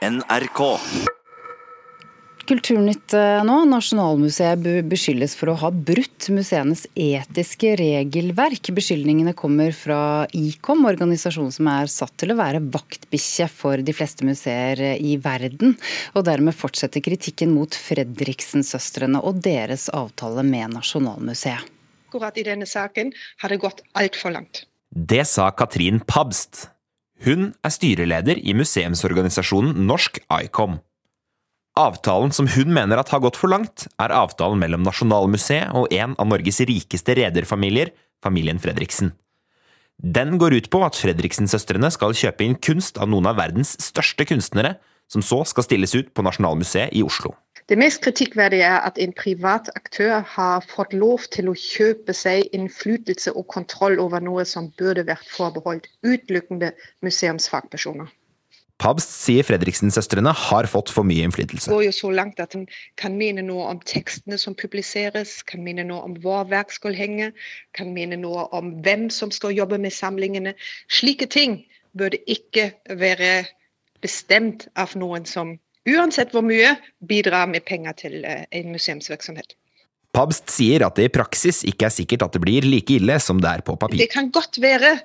NRK. Kulturnytt eh, nå. Nasjonalmuseet beskyldes for å ha brutt museenes etiske regelverk. Beskyldningene kommer fra ICOM, organisasjonen som er satt til å være vaktbikkje for de fleste museer i verden. Og dermed fortsetter kritikken mot Fredriksen-søstrene og deres avtale med Nasjonalmuseet. Akkurat i denne saken har det gått altfor langt. Det sa Katrin Pabst. Hun er styreleder i museumsorganisasjonen Norsk ICOM. Avtalen som hun mener at har gått for langt, er avtalen mellom Nasjonalmuseet og en av Norges rikeste rederfamilier, familien Fredriksen. Den går ut på at Fredriksen-søstrene skal kjøpe inn kunst av noen av verdens største kunstnere, som så skal stilles ut på Nasjonalmuseet i Oslo. Det mest kritikkverdige er at en privat aktør har fått lov til å kjøpe seg innflytelse og kontroll over noe som burde vært forbeholdt utelukkende museumsfagpersoner. Pabst sier Fredriksen-søstrene har fått for mye innflytelse. Det går jo så langt at en kan mene noe om tekstene som publiseres, kan mene noe om hvor verk skal henge, kan mene noe om hvem som skal jobbe med samlingene. Slike ting burde ikke være bestemt av noen som uansett hvor mye bidrar med penger til eh, en museumsvirksomhet. Pabst sier at det i praksis ikke er sikkert at det blir like ille som det er på papir. Det kan godt være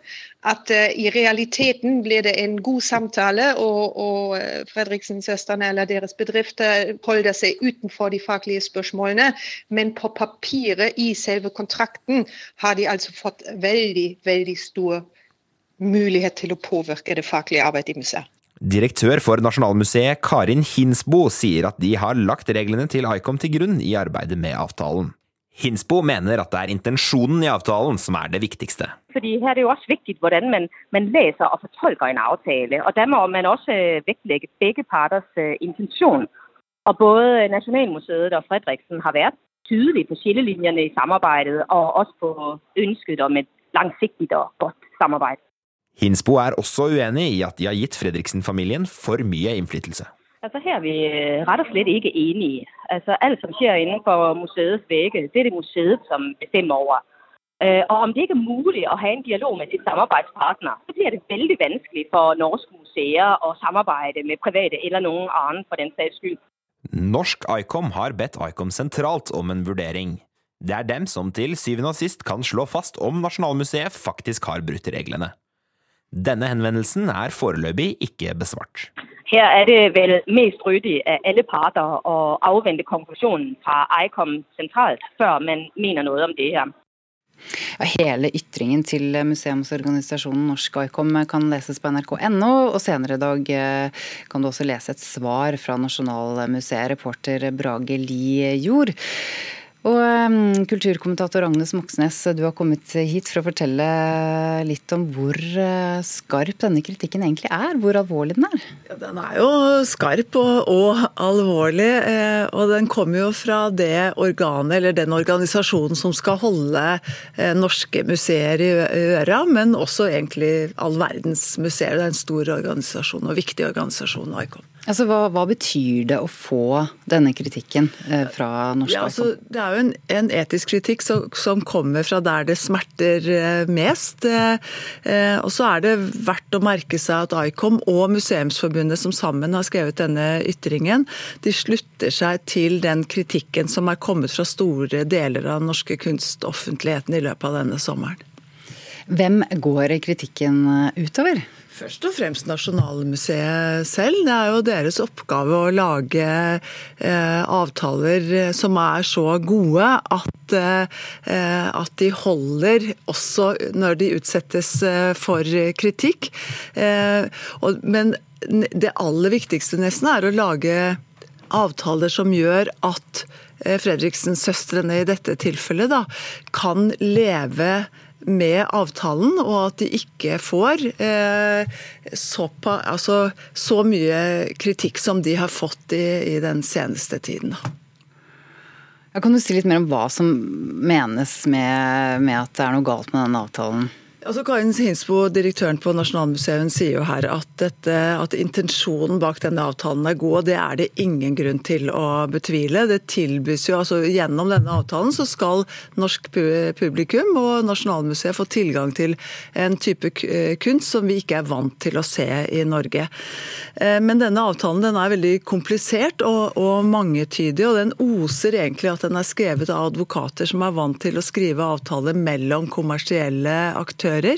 at uh, i realiteten blir det en god samtale, og, og eh, Fredriksen-søstrene eller deres bedrifter holder seg utenfor de faglige spørsmålene. Men på papiret i selve kontrakten har de altså fått veldig, veldig stor mulighet til å påvirke det faglige arbeidet i museet. Direktør for Nasjonalmuseet Karin Hinsbo sier at de har lagt reglene til ICOM til grunn i arbeidet med avtalen. Hinsbo mener at det er intensjonen i avtalen som er det viktigste. Fordi Her er det jo også viktig hvordan man, man leser og fortolker en avtale. og Da må man også øh, vektlegge begge parters øh, intensjon. Og Både Nasjonalmuseet og Fredriksen har vært tydelige på skillelinjene i samarbeidet, og også på ønsket om et langsiktig og godt samarbeid. Hinsbo er også uenig i at de har gitt Fredriksen-familien for mye innflytelse. Altså Her er vi rett og slett ikke enige. Altså Alt som skjer innenfor museets vegger, det er det museet som bestemmer over. Øh, og Om det ikke er mulig å ha en dialog med sin samarbeidspartner, så blir det veldig vanskelig for norske museer å samarbeide med private eller noen annen for den saks skyld. Norsk ICOM har bedt ICOM sentralt om en vurdering. Det er dem som til syvende og sist kan slå fast om Nasjonalmuseet faktisk har brutt reglene. Denne henvendelsen er foreløpig ikke besvart. Her er det vel mest ryddig av alle parter å avvente konklusjonen fra ICOM sentralt før man mener noe om det her. Hele ytringen til museumsorganisasjonen Norsk ICOM kan leses på nrk.no, og senere i dag eh, kan du også lese et svar fra Nasjonalmuseet, reporter Brage Lie Jord. Og um, Kulturkommentator Agnes Moxnes, du har kommet hit for å fortelle litt om hvor uh, skarp denne kritikken egentlig er. Hvor alvorlig den er? Ja, den er jo skarp og, og alvorlig. Eh, og den kommer jo fra det organet, eller den organisasjonen som skal holde eh, norske museer i øra, men også egentlig all verdens museer. Det er en stor organisasjon og viktig organisasjon, ICOM. Altså, hva, hva, betyr det å få denne kritikken eh, fra norsk ja, altså, Det er jo en, en etisk kritikk som, som, kommer fra der det smerter eh, mest. Eh, eh, og så er det verdt å merke seg at ICOM og Museumsforbundet som sammen har skrevet denne ytringen, de slutter seg til den kritikken som er kommet fra store deler av den norske kunstoffentligheten i løpet av denne sommeren. Hvem går kritikken eh, utover? Først og fremst Nasjonalmuseet selv. Det er jo deres oppgave å lage eh, avtaler som er så gode at, eh, at, de holder også når de utsettes eh, for kritikk. Eh, og, men det aller viktigste nesten er å lage avtaler som gjør at eh, Fredriksen-søstrene i dette tilfellet da, kan leve med avtalen, og at de ikke får eh, så, altså, så, mye kritikk som de har fått i, i den seneste tiden. Ja, kan du si litt mer om hva som menes med, med at det er noe galt med den avtalen? Altså Karin Hinsbo, direktøren på Nasjonalmuseet, sier jo her at, dette, at, intensjonen bak denne avtalen er god, og det er det ingen grunn til å betvile. Det tilbys jo, altså Gjennom denne avtalen så skal norsk publikum og Nasjonalmuseet få tilgang til en type kunst som vi ikke er vant til å se i Norge. Eh, men denne avtalen den er veldig komplisert og, og mangetydig, og den oser egentlig at den er skrevet av advokater som er vant til å skrive avtaler mellom kommersielle aktører aktører.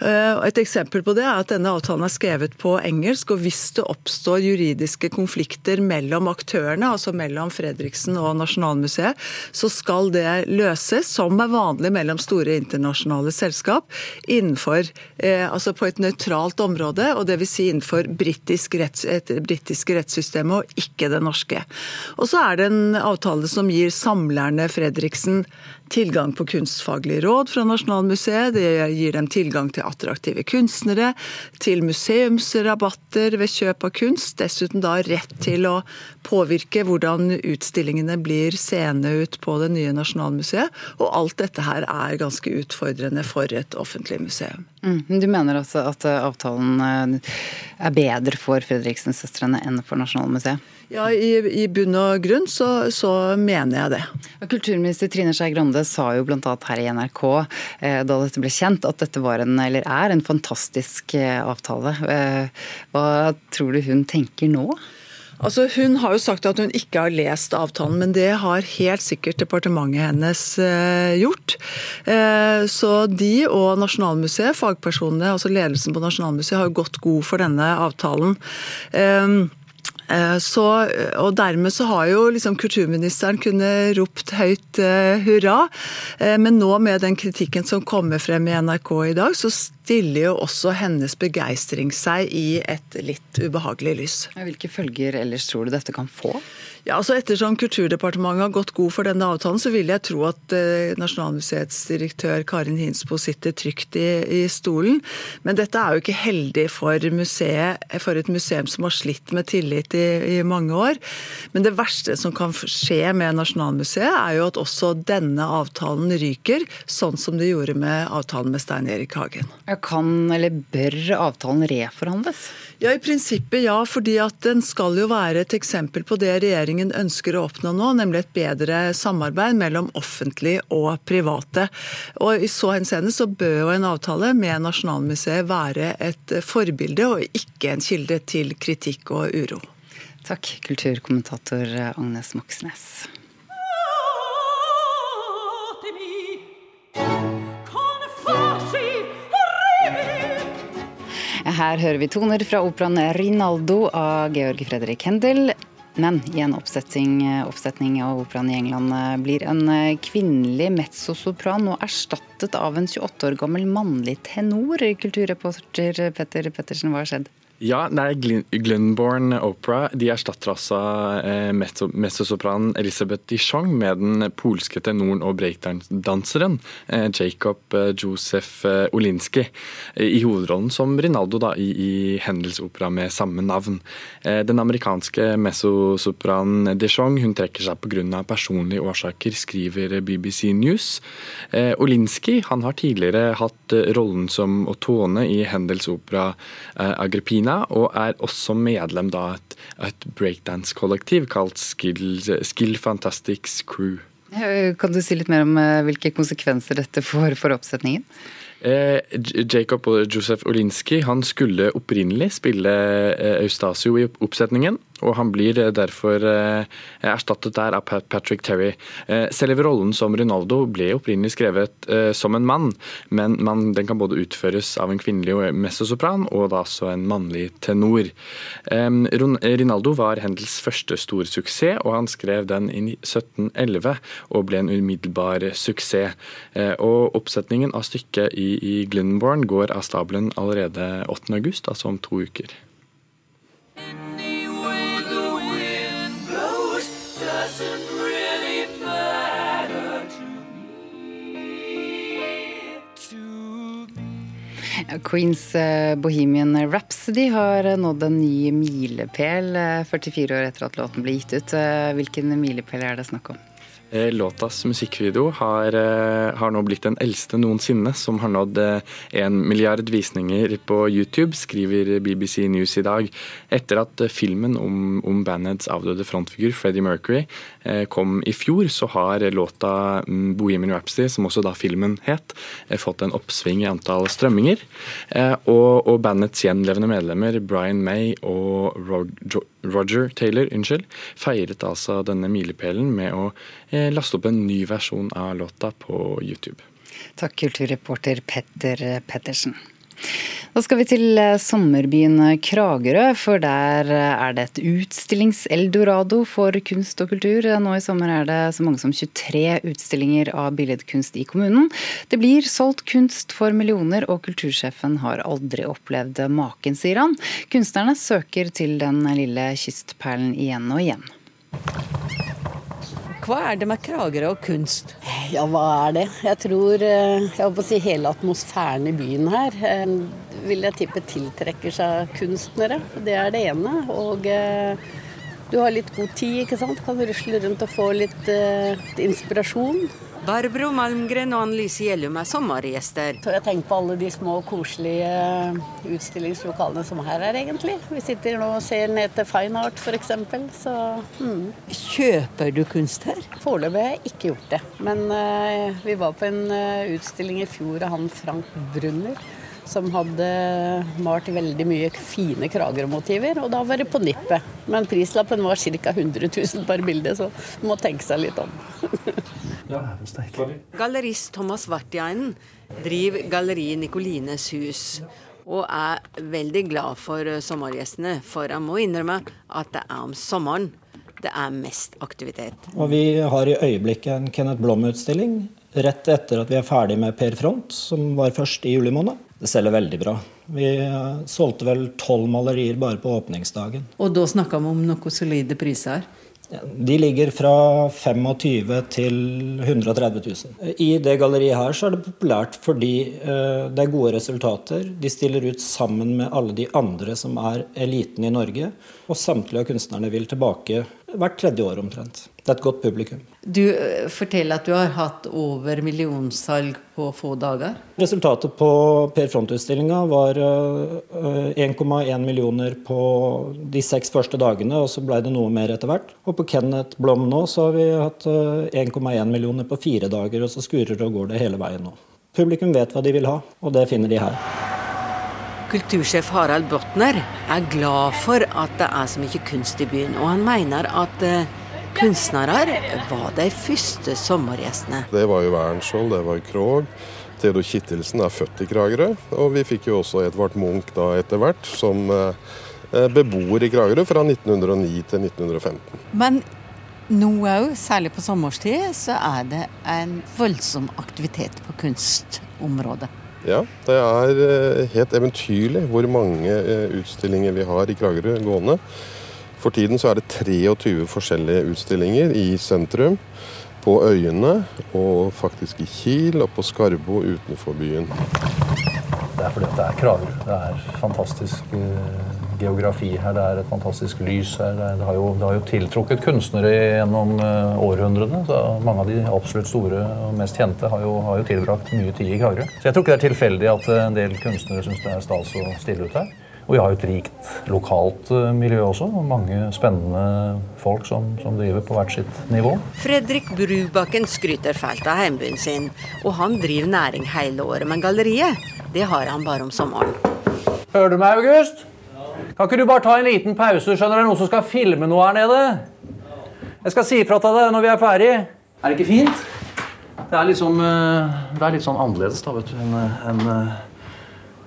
Eh, et eksempel på det er at denne avtalen er skrevet på engelsk. og Hvis det oppstår juridiske konflikter mellom aktørene, altså mellom Fredriksen og Nasjonalmuseet, så skal det løses, som er vanlig mellom store internasjonale selskap, innenfor, eh, altså på et nøytralt område, og dvs. Si innenfor britisk retts, et britiske rettssystemet og ikke det norske. Og så er det en avtale som gir samlerne Fredriksen tilgang på kunstfaglig råd fra Nasjonalmuseet. Det gir dem tilgang til attraktive kunstnere, til museumsrabatter ved kjøp av kunst. Dessuten da rett til å påvirke hvordan utstillingene blir seende ut på det nye Nasjonalmuseet. Og alt dette her er ganske utfordrende for et offentlig museum. Mm, du mener altså at avtalen eh, er bedre for Fredriksen-søstrene enn for Nasjonalmuseet? Ja, i, i bunn og grunn så, så, mener jeg det. Kulturminister Trine Skei Grande sa jo bl.a. her i NRK eh, da dette ble kjent, at dette var en, eller er en fantastisk eh, avtale. Eh, hva tror du hun tenker nå? Altså, hun har jo sagt at hun ikke har lest avtalen, men det har helt sikkert departementet hennes eh, gjort. Eh, så de og Nasjonalmuseet, fagpersonene, altså ledelsen på Nasjonalmuseet, har jo gått god for denne avtalen. Eh, så, og Dermed så har jo liksom kulturministeren kunnet ropt høyt uh, hurra. Uh, men nå med den kritikken som kommer frem i NRK i dag, så stiller jo også hennes begeistring seg i et litt ubehagelig lys. Hvilke følger ellers tror du dette kan få? Ja, altså Ettersom Kulturdepartementet har gått god for denne avtalen, så vil jeg tro at eh, Nasjonalmuseets direktør Karin Hinsbo sitter trygt i, i, stolen. Men dette er jo ikke heldig for, museet, for et museum som har slitt med tillit i, i, mange år. Men det verste som kan skje med Nasjonalmuseet, er jo at også denne avtalen ryker, sånn som det gjorde med avtalen med Stein Erik Hagen. Kan eller bør avtalen reforhandles? Ja, I prinsippet ja, fordi at den skal jo være et eksempel på det regjeringen ønsker å oppnå nå, nemlig et bedre samarbeid mellom offentlig og private. Og I så henseende så bør jo en avtale med Nasjonalmuseet være et forbilde og ikke en kilde til kritikk og uro. Takk, kulturkommentator Agnes Moxnes. Her hører vi toner fra operaen 'Rinaldo' av Georg Fredrik Hendel. Men i en oppsetning, oppsetning av operaen i England blir en kvinnelig mezzosopran nå erstattet av en 28 år gammel mannlig tenor. Kulturreporter Petter Pettersen, hva har skjedd? Ja, er Glenborn Opera. De erstatter altså eh, mezzosopranen Elisabeth Dichong med den polske tenoren og breakdanseren eh, Jacob eh, Josef Olinski i hovedrollen som Rinaldo da, i, i Hendels opera med samme navn. Den amerikanske mezzosopranen Dichong hun trekker seg pga. personlige årsaker, skriver BBC News. Olinski han har tidligere hatt rollen som Otone i Hendels opera Agrippina Kina, og er også medlem av et, et breakdance-kollektiv kalt Skill, Skill Fantastics Crew. Kan du si litt mer om eh, hvilke konsekvenser dette får for oppsetningen? Eh, Jacob og Josef Olinski han skulle opprinnelig spille eh, Eustasio i oppsetningen, og han blir eh, derfor eh, erstattet der av Patrick Terry. Eh, selve rollen som Ronaldo ble opprinnelig skrevet som en mann, men den kan både utføres av en kvinnelig mezzosopran og da også en mannlig tenor. Rinaldo var Hendels første store suksess, og han skrev den i 1711 og ble en umiddelbar suksess. Og Oppsetningen av stykket i, Glenborn går av stabelen allerede 8.8, altså om to uker. Queens eh, Bohemian Rhapsody har nådd en ny milepæl 44 eh, år etter at låten ble gitt ut. Eh, hvilken milepæl er det snakk om? Eh, låtas musikkvideo har, eh, har, nå blitt den eldste noensinne, som har nådd eh, en milliard visninger på YouTube, skriver BBC News i dag. Etter at filmen om, om bandets avdøde frontfigur Freddie Mercury kom i fjor, så har låta mm, Bohemian Rhapsody, som også da filmen het, fått en oppsving i antall strømminger. Og, og bandets gjenlevende medlemmer Brian May og Roger Taylor unnskyld, feiret altså denne milepælen med å Eh, laste opp en ny versjon av låta på YouTube. Takk, kulturreporter Petter Pettersen. Da skal vi til eh, sommerbyen Kragerø, for der eh, er det et utstillings-eldorado for kunst og kultur. Nå i sommer er det så mange som 23 utstillinger av billedkunst i kommunen. Det blir solgt kunst for millioner, og kultursjefen har aldri opplevd maken, sier han. Kunstnerne søker til den lille kystperlen igjen og igjen. Hva er det med Kragerø og kunst? Ja, hva er det? Jeg tror eh, jeg håper å si hele atmosfæren i byen her eh, vil jeg tippe tiltrekker seg kunstnere. Det er det ene. Og eh, du har litt god tid, ikke sant. Kan rusle rundt og få litt inspirasjon. Barbro Malmgren og Annelise Gjellum er sommergjester. Så jeg tenker på alle de små, koselige utstillingslokalene som er her er, egentlig. Vi sitter nå og ser ned til Fine Art f.eks. Så mm. Kjøper du kunst her? Foreløpig har jeg ikke gjort det. Men uh, vi var på en uh, utstilling i fjor av han Frank Brunner som hadde malt veldig mye fine kragermotiver, og da var det på nippet. Men prislappen var ca. 100 000 per bilde, så du må tenke seg litt om. Gallerist Thomas Vartiainen driver galleriet Nicolines hus. Og er veldig glad for sommergjestene, for han må innrømme at det er om sommeren det er mest aktivitet. Og Vi har i øyeblikket en Kenneth Blom-utstilling rett etter at vi er ferdig med Per Front, som var først i juli måned. Det selger veldig bra. Vi eh, solgte vel tolv malerier bare på åpningsdagen. Og da snakker vi om noen solide priser? De ligger fra 25 til 130 000. I det galleriet her så er det populært fordi eh, det er gode resultater. De stiller ut sammen med alle de andre som er eliten i Norge. Og samtlige av kunstnerne vil tilbake hvert tredje år omtrent. Det er et godt publikum. Du eh, forteller at du har hatt over millionsalg på få dager? Resultatet på Per Front-utstillinga var 1,1 eh, millioner på de seks første dagene, og så ble det noe mer etter hvert. Og på Kenneth Blom nå så har vi hatt 1,1 eh, millioner på fire dager, og så skurer og går det hele veien nå. Publikum vet hva de vil ha, og det finner de her. Kultursjef Harald Botner er glad for at det er så mye kunst i byen, og han mener at kunstnere var de første sommergjestene. Det var jo Wernskjold, det var Krog. Theodor Kittelsen er født i Kragerø. Og vi fikk jo også Edvard Munch da etter hvert som eh, beboer i Kragerø fra 1909 til 1915. Men nå òg, særlig på sommerstid, så er det en voldsom aktivitet på kunstområdet. Ja, det er eh, helt eventyrlig hvor mange eh, utstillinger vi har i Kragerø gående. For tiden så er det 23 forskjellige utstillinger i sentrum. På øyene, og faktisk i Kiel og på Skarbo utenfor byen. Det er fordi det er Kragerø. Det er fantastisk uh, geografi her. Det er et fantastisk lys her. Det, er, det, har, jo, det har, jo, tiltrukket kunstnere gjennom uh, århundrene. så Mange av de absolutt store og mest kjente har jo, har jo tilbrakt mye tid i Kragerø. Så jeg tror ikke det er tilfeldig at en del kunstnere syns det er stas å stille ut her. Og vi har jo et rikt lokalt eh, miljø også. og Mange spennende folk som, som driver på hvert sitt nivå. Fredrik Brubakken skryter fælt av heimbyen sin, og han driver næring hele året. Men galleriet, det har han bare om sommeren. Hører du meg, August? Kan ikke du bare ta en liten pause? Skjønner det er noen som skal filme noe her nede? Jeg skal si ifra til deg når vi er ferdig. Er det ikke fint? Det er, liksom, eh, det er litt sånn annerledes da, vet du, enn en,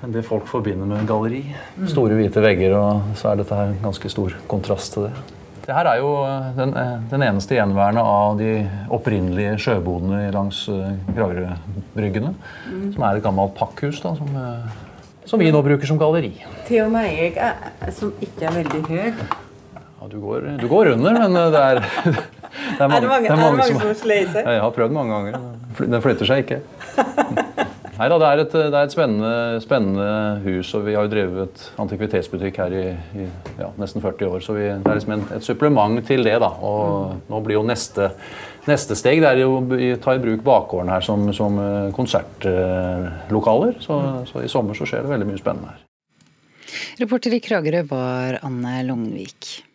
en det folk forbinder med galleri. Mm. Store, hvite vegger, og så er dette her en ganske stor kontrast til det. Det her er jo eh, den, eh, den eneste gjenværende av de opprinnelige sjøbodene langs Kragerø-bryggene. Mm. Som er et gammelt pakkhus da, som, som, vi nå bruker som galleri. Til og med jeg, er, som ikke er veldig høy. Ja, du, går, du går under, men det er Det er mange, er det mange, det er mange, mange som, som sliter? Jeg har prøvd mange ganger. Den flytter seg ikke. Nei da, det er et, det er et spennende, spennende, hus, og vi har jo drevet antikvitetsbutikk her i, i ja, nesten 40 år. Så vi, det er liksom en, et supplement til det. da, og. Nå blir jo neste, neste steg er å ta i bruk bakgården her som, som eh, konsertlokaler. Så, så, i sommer så skjer det veldig mye spennende her. Reporter i Kragerø var Anne Lognvik.